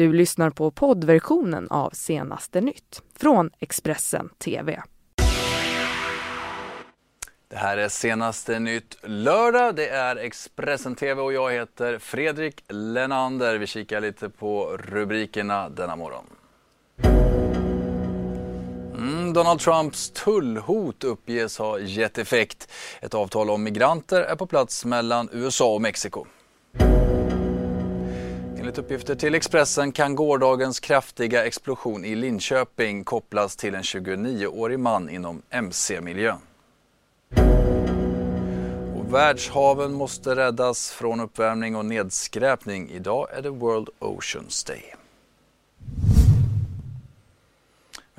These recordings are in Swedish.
Du lyssnar på poddversionen av Senaste nytt från Expressen TV. Det här är senaste nytt lördag. Det är Expressen TV och jag heter Fredrik Lenander. Vi kikar lite på rubrikerna denna morgon. Mm, Donald Trumps tullhot uppges ha gett effekt. Ett avtal om migranter är på plats mellan USA och Mexiko. Enligt uppgifter till Expressen kan gårdagens kraftiga explosion i Linköping kopplas till en 29-årig man inom mc-miljön. Och världshaven måste räddas från uppvärmning och nedskräpning. Idag är det World Oceans Day.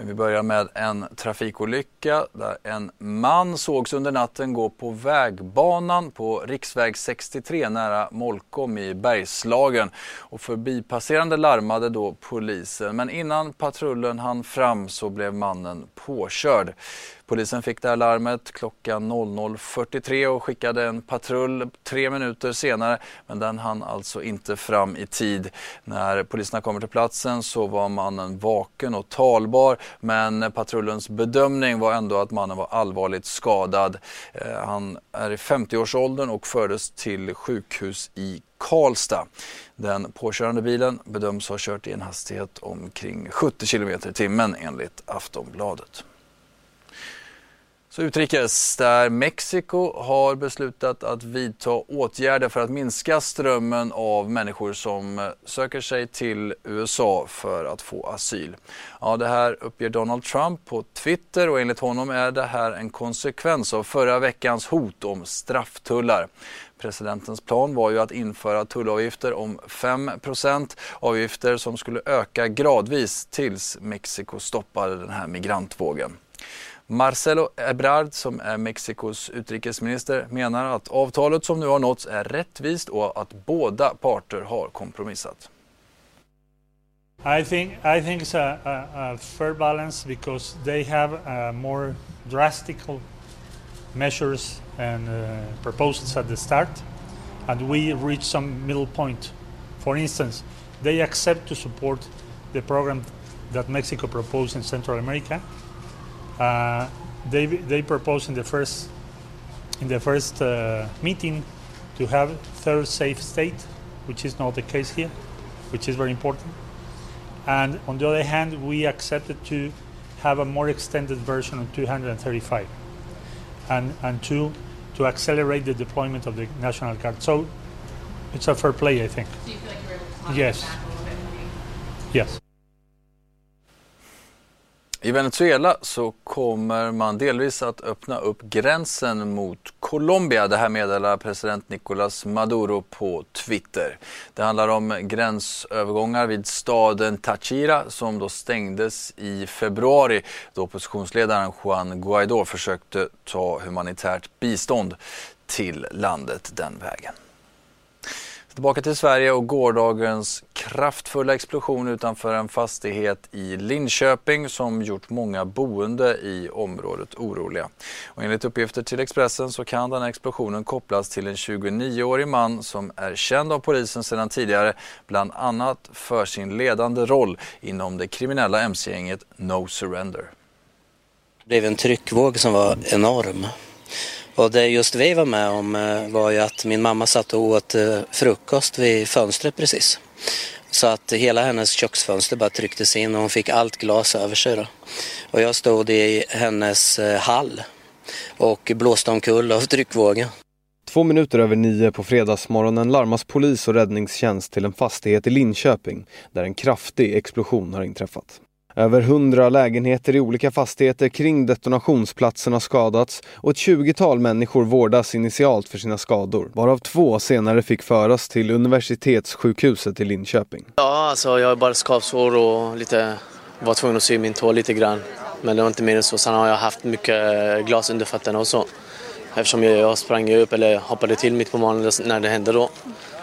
Men vi börjar med en trafikolycka där en man sågs under natten gå på vägbanan på riksväg 63 nära Molkom i Bergslagen. Och förbipasserande larmade då polisen men innan patrullen hann fram så blev mannen påkörd. Polisen fick det här larmet klockan 00.43 och skickade en patrull tre minuter senare men den hann alltså inte fram i tid. När poliserna kommer till platsen så var mannen vaken och talbar men patrullens bedömning var ändå att mannen var allvarligt skadad. Eh, han är i 50-årsåldern och fördes till sjukhus i Karlstad. Den påkörande bilen bedöms ha kört i en hastighet omkring 70 km i timmen enligt Aftonbladet. Så utrikes, där Mexiko har beslutat att vidta åtgärder för att minska strömmen av människor som eh, söker sig till USA för att få asyl. Ja, det här uppger Donald Trump på Twitter och enligt honom är det här en konsekvens av förra veckans hot om strafftullar. Presidentens plan var ju att införa tullavgifter om 5% avgifter som skulle öka gradvis tills Mexiko stoppade den här migrantvågen. Marcelo Ebrard, som är Mexikos utrikesminister, menar att avtalet som nu har nåtts är rättvist och att båda parter har kompromissat. I think I think it's a, a, a fair balance because they have uh, more drastic measures and uh, proposals at the start, and we reach some middle point. For instance, they accept to support the program that Mexico proposed in Central America, Uh, they they proposed in the first in the first uh, meeting to have third safe state, which is not the case here, which is very important. And on the other hand, we accepted to have a more extended version of 235, and and to to accelerate the deployment of the national guard. So it's a fair play, I think. Do you feel like Yes. back a little bit? Yes. I Venezuela så kommer man delvis att öppna upp gränsen mot Colombia. Det här meddelar president Nicolás Maduro på Twitter. Det handlar om gränsövergångar vid staden Tachira som då stängdes i februari då oppositionsledaren Juan Guaidó försökte ta humanitärt bistånd till landet den vägen. Tillbaka till Sverige och gårdagens kraftfulla explosion utanför en fastighet i Linköping som gjort många boende i området oroliga. Och enligt uppgifter till Expressen så kan den här explosionen kopplas till en 29-årig man som är känd av polisen sedan tidigare bland annat för sin ledande roll inom det kriminella mc-gänget No Surrender. Det blev en tryckvåg som var enorm. Och det just vi var med om eh, var ju att min mamma satt och åt eh, frukost vid fönstret precis. Så att hela hennes köksfönster bara trycktes in och hon fick allt glas över sig. Då. Och jag stod i hennes eh, hall och blåste omkull av tryckvågen. Två minuter över nio på fredagsmorgonen larmas polis och räddningstjänst till en fastighet i Linköping där en kraftig explosion har inträffat. Över hundra lägenheter i olika fastigheter kring detonationsplatsen har skadats och ett tjugotal människor vårdas initialt för sina skador, varav två senare fick föras till universitetssjukhuset i Linköping. Ja, alltså jag har bara skavsår och lite, var tvungen att sy min tå lite grann. Men det var inte mer än så. Sen har jag haft mycket eh, glas under fötterna och så. Eftersom jag, jag sprang upp eller hoppade till mitt på morgonen när det hände då.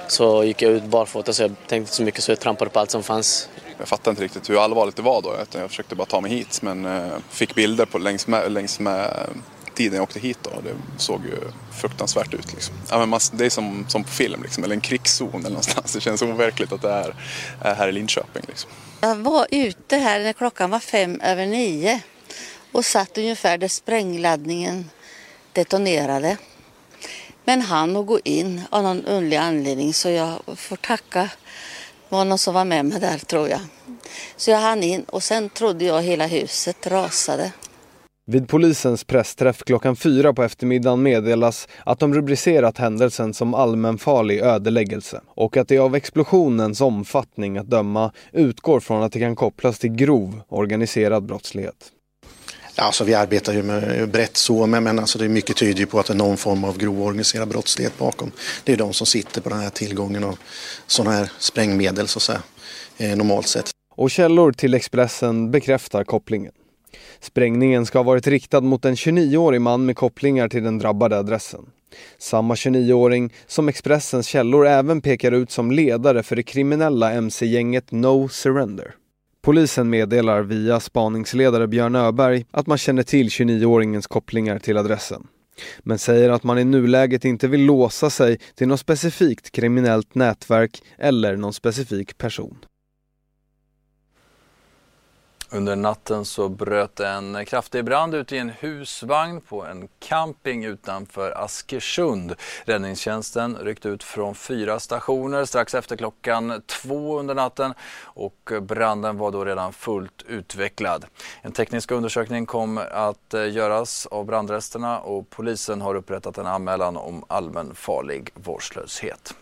Så gick jag ut barfota så jag tänkte inte så mycket så jag trampade på allt som fanns. Jag fattade inte riktigt hur allvarligt det var då. utan Jag försökte bara ta mig hit men eh, fick bilder på längs med, längs med eh, tiden jag åkte hit då. Det såg ju fruktansvärt ut. Liksom. Ja, men man, det är som, som på film, liksom, eller en krigszon eller någonstans. Det känns overkligt att det är, är här i Linköping. Liksom. Jag var ute här när klockan var fem över nio och satt ungefär där sprängladdningen detonerade. Men han att gå in av någon underlig anledning så jag får tacka var någon som var med mig där tror jag. Så jag hann in och sen trodde jag hela huset rasade. Vid polisens pressträff klockan fyra på eftermiddagen meddelas att de rubricerat händelsen som allmänfarlig ödeläggelse och att det av explosionens omfattning att döma utgår från att det kan kopplas till grov organiserad brottslighet. Alltså vi arbetar ju med brett så, men alltså det är mycket tyder på att det är någon form av grov organiserad brottslighet bakom. Det är de som sitter på den här tillgången av sådana här sprängmedel så att säga, eh, normalt sett. Och källor till Expressen bekräftar kopplingen. Sprängningen ska ha varit riktad mot en 29-årig man med kopplingar till den drabbade adressen. Samma 29-åring som Expressens källor även pekar ut som ledare för det kriminella mc-gänget No Surrender. Polisen meddelar via spaningsledare Björn Öberg att man känner till 29-åringens kopplingar till adressen. Men säger att man i nuläget inte vill låsa sig till något specifikt kriminellt nätverk eller någon specifik person. Under natten så bröt en kraftig brand ut i en husvagn på en camping utanför Askersund. Räddningstjänsten ryckte ut från fyra stationer strax efter klockan två under natten och branden var då redan fullt utvecklad. En teknisk undersökning kom att eh, göras av brandresterna och polisen har upprättat en anmälan om allmän farlig vårdslöshet.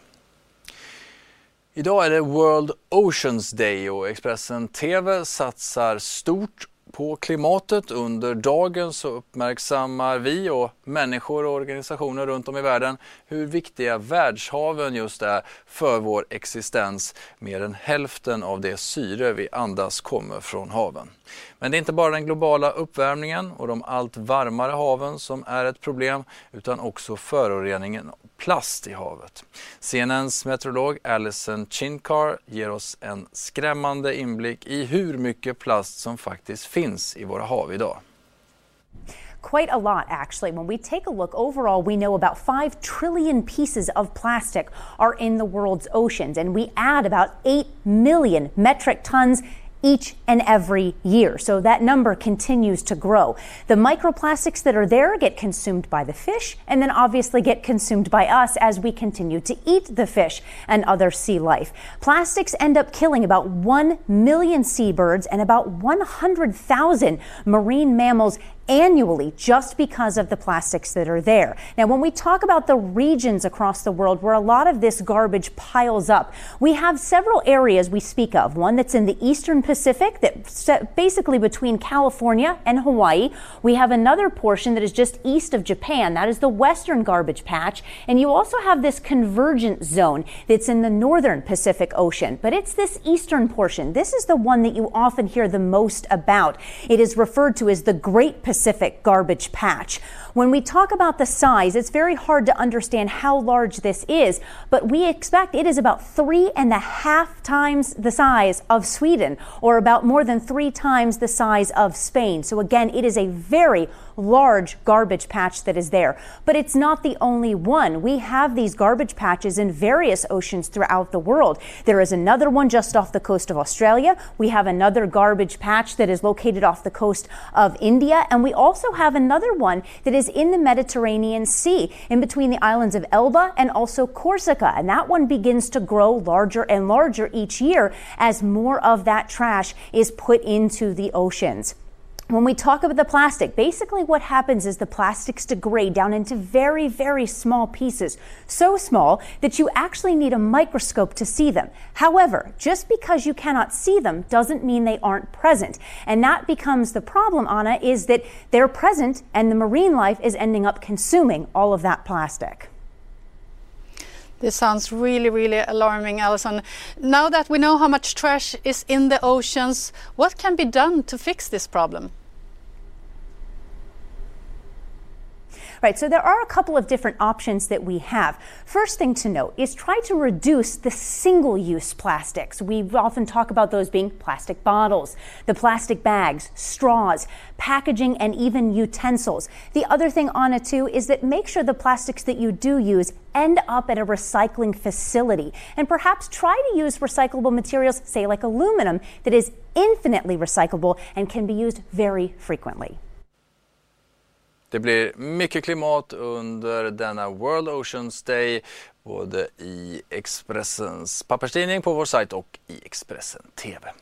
Idag är det World Oceans Day och Expressen TV satsar stort på klimatet. Under dagen så uppmärksammar vi och människor och organisationer runt om i världen hur viktiga världshaven just är för vår existens. Mer än hälften av det syre vi andas kommer från haven. Men det är inte bara den globala uppvärmningen och de allt varmare haven som är ett problem utan också föroreningen plast i havet. CNNs meteorolog Alison Chinkar ger oss en skrämmande inblick i hur mycket plast som faktiskt finns i våra hav idag. quite a lot, actually. When we take a look overall, we know about 5 trillion pieces of plastic are in the world's oceans, and we add about 8 million metric tons each and every year. So that number continues to grow. The microplastics that are there get consumed by the fish and then obviously get consumed by us as we continue to eat the fish and other sea life. Plastics end up killing about 1 million seabirds and about 100,000 marine mammals annually just because of the plastics that are there. Now, when we talk about the regions across the world where a lot of this garbage piles up, we have several areas we speak of. One that's in the eastern Pacific, that basically between California and Hawaii. We have another portion that is just east of Japan. That is the western garbage patch. And you also have this convergent zone that's in the northern Pacific Ocean. But it's this eastern portion. This is the one that you often hear the most about. It is referred to as the Great Pacific Pacific garbage patch. When we talk about the size, it's very hard to understand how large this is, but we expect it is about three and a half times the size of Sweden, or about more than three times the size of Spain. So again, it is a very large garbage patch that is there. But it's not the only one. We have these garbage patches in various oceans throughout the world. There is another one just off the coast of Australia. We have another garbage patch that is located off the coast of India. And we also have another one that is in the Mediterranean Sea, in between the islands of Elba and also Corsica. And that one begins to grow larger and larger each year as more of that trash is put into the oceans. When we talk about the plastic, basically what happens is the plastics degrade down into very, very small pieces. So small that you actually need a microscope to see them. However, just because you cannot see them doesn't mean they aren't present. And that becomes the problem, Anna, is that they're present and the marine life is ending up consuming all of that plastic. This sounds really, really alarming, Alison. Now that we know how much trash is in the oceans, what can be done to fix this problem? Right, so there are a couple of different options that we have. First thing to note is try to reduce the single use plastics. We often talk about those being plastic bottles, the plastic bags, straws, packaging, and even utensils. The other thing on it too is that make sure the plastics that you do use end up at a recycling facility and perhaps try to use recyclable materials, say like aluminum, that is infinitely recyclable and can be used very frequently. Det blir mycket klimat under denna World Oceans Day både i Expressens papperstidning på vår sajt och i Expressen TV.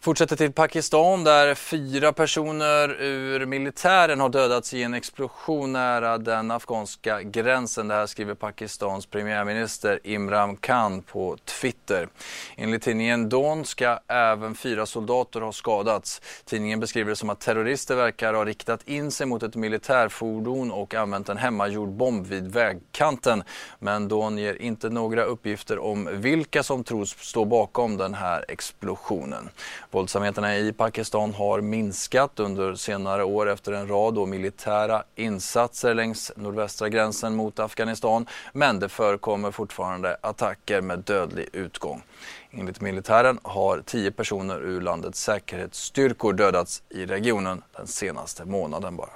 Fortsätter till Pakistan där fyra personer ur militären har dödats i en explosion nära den afghanska gränsen. Det här skriver Pakistans premiärminister Imran Khan på Twitter. Enligt tidningen Dawn ska även fyra soldater ha skadats. Tidningen beskriver det som att terrorister verkar ha riktat in sig mot ett militärfordon och använt en hemmagjord bomb vid vägkanten. Men Dawn ger inte några uppgifter om vilka som tros stå bakom den här explosionen. Våldsamheterna i Pakistan har minskat under senare år efter en rad militära insatser längs nordvästra gränsen mot Afghanistan. Men det förekommer fortfarande attacker med dödlig utgång. Enligt militären har tio personer ur landets säkerhetsstyrkor dödats i regionen den senaste månaden bara.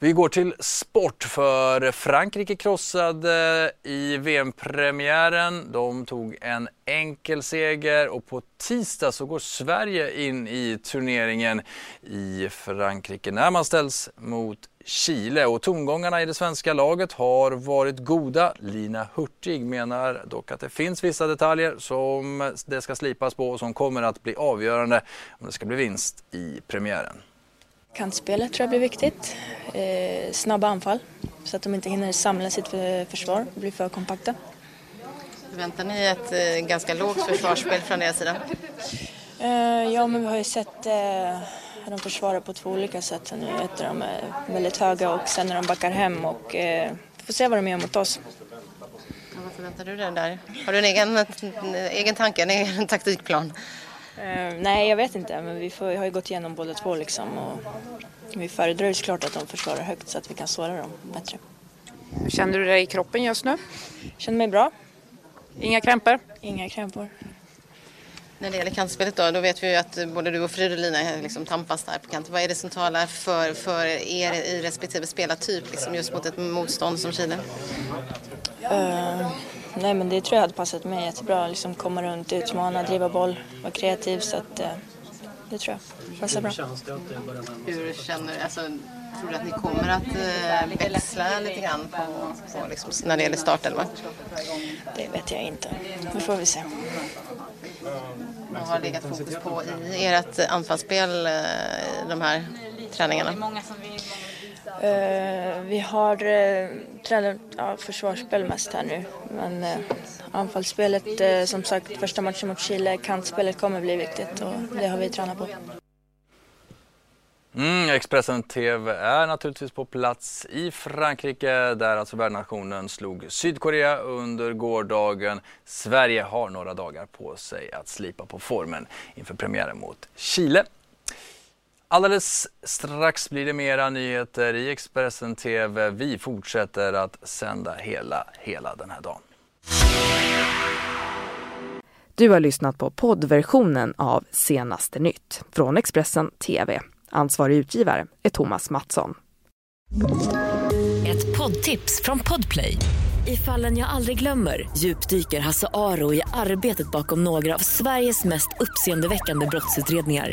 Vi går till sport för Frankrike krossade i VM-premiären. De tog en enkel seger och på tisdag så går Sverige in i turneringen i Frankrike när man ställs mot Chile och tongångarna i det svenska laget har varit goda. Lina Hurtig menar dock att det finns vissa detaljer som det ska slipas på och som kommer att bli avgörande om det ska bli vinst i premiären. Kantspelet tror jag blir viktigt. Eh, snabba anfall så att de inte hinner samla sitt försvar och bli för kompakta. Väntar ni ett eh, ganska lågt försvarsspel från deras sida? Eh, ja, men vi har ju sett eh, de försvarar på två olika sätt. Nu ett av dem är väldigt höga och sen när de backar hem och eh, får se vad de gör mot oss. Ja, vad förväntar du dig där? Har du en egen, en egen tanke, en egen taktikplan? Uh, nej, jag vet inte, men vi, får, vi har ju gått igenom båda två liksom och vi föredrar ju såklart att de försvarar högt så att vi kan såra dem bättre. Hur känner du dig i kroppen just nu? Känner mig bra. Inga krämpor? Inga krämpor. När det gäller kantspelet då, då vet vi ju att både du och Fridolina liksom tampas där på kanten. Vad är det som talar för, för er i respektive spelartyp, liksom just mot ett motstånd som Chile? Uh, nej men det tror jag hade passat mig jättebra. Liksom komma runt, utmana, driva boll, vara kreativ. Så att, uh, det tror jag passar bra. Hur känner du? Alltså, tror du att ni kommer att uh, växla lite grann på, på liksom, när det gäller startelvan? Det vet jag inte. Nu får vi se. Vad har legat fokus på i ert anfallsspel i de här träningarna? Eh, vi har eh, tränat ja, försvarsspel mest här nu. Men eh, anfallsspelet, eh, som sagt, första matchen mot Chile, kantspelet kommer bli viktigt och det har vi tränat på. Mm, Expressen TV är naturligtvis på plats i Frankrike där alltså värdnationen slog Sydkorea under gårdagen. Sverige har några dagar på sig att slipa på formen inför premiären mot Chile. Alldeles strax blir det mera nyheter i Expressen TV. Vi fortsätter att sända hela, hela den här dagen. Du har lyssnat på poddversionen av Senaste nytt från Expressen TV. Ansvarig utgivare är Thomas Mattsson. Ett poddtips från Podplay. I fallen jag aldrig glömmer djupdyker Hasse Aro i arbetet bakom några av Sveriges mest uppseendeväckande brottsutredningar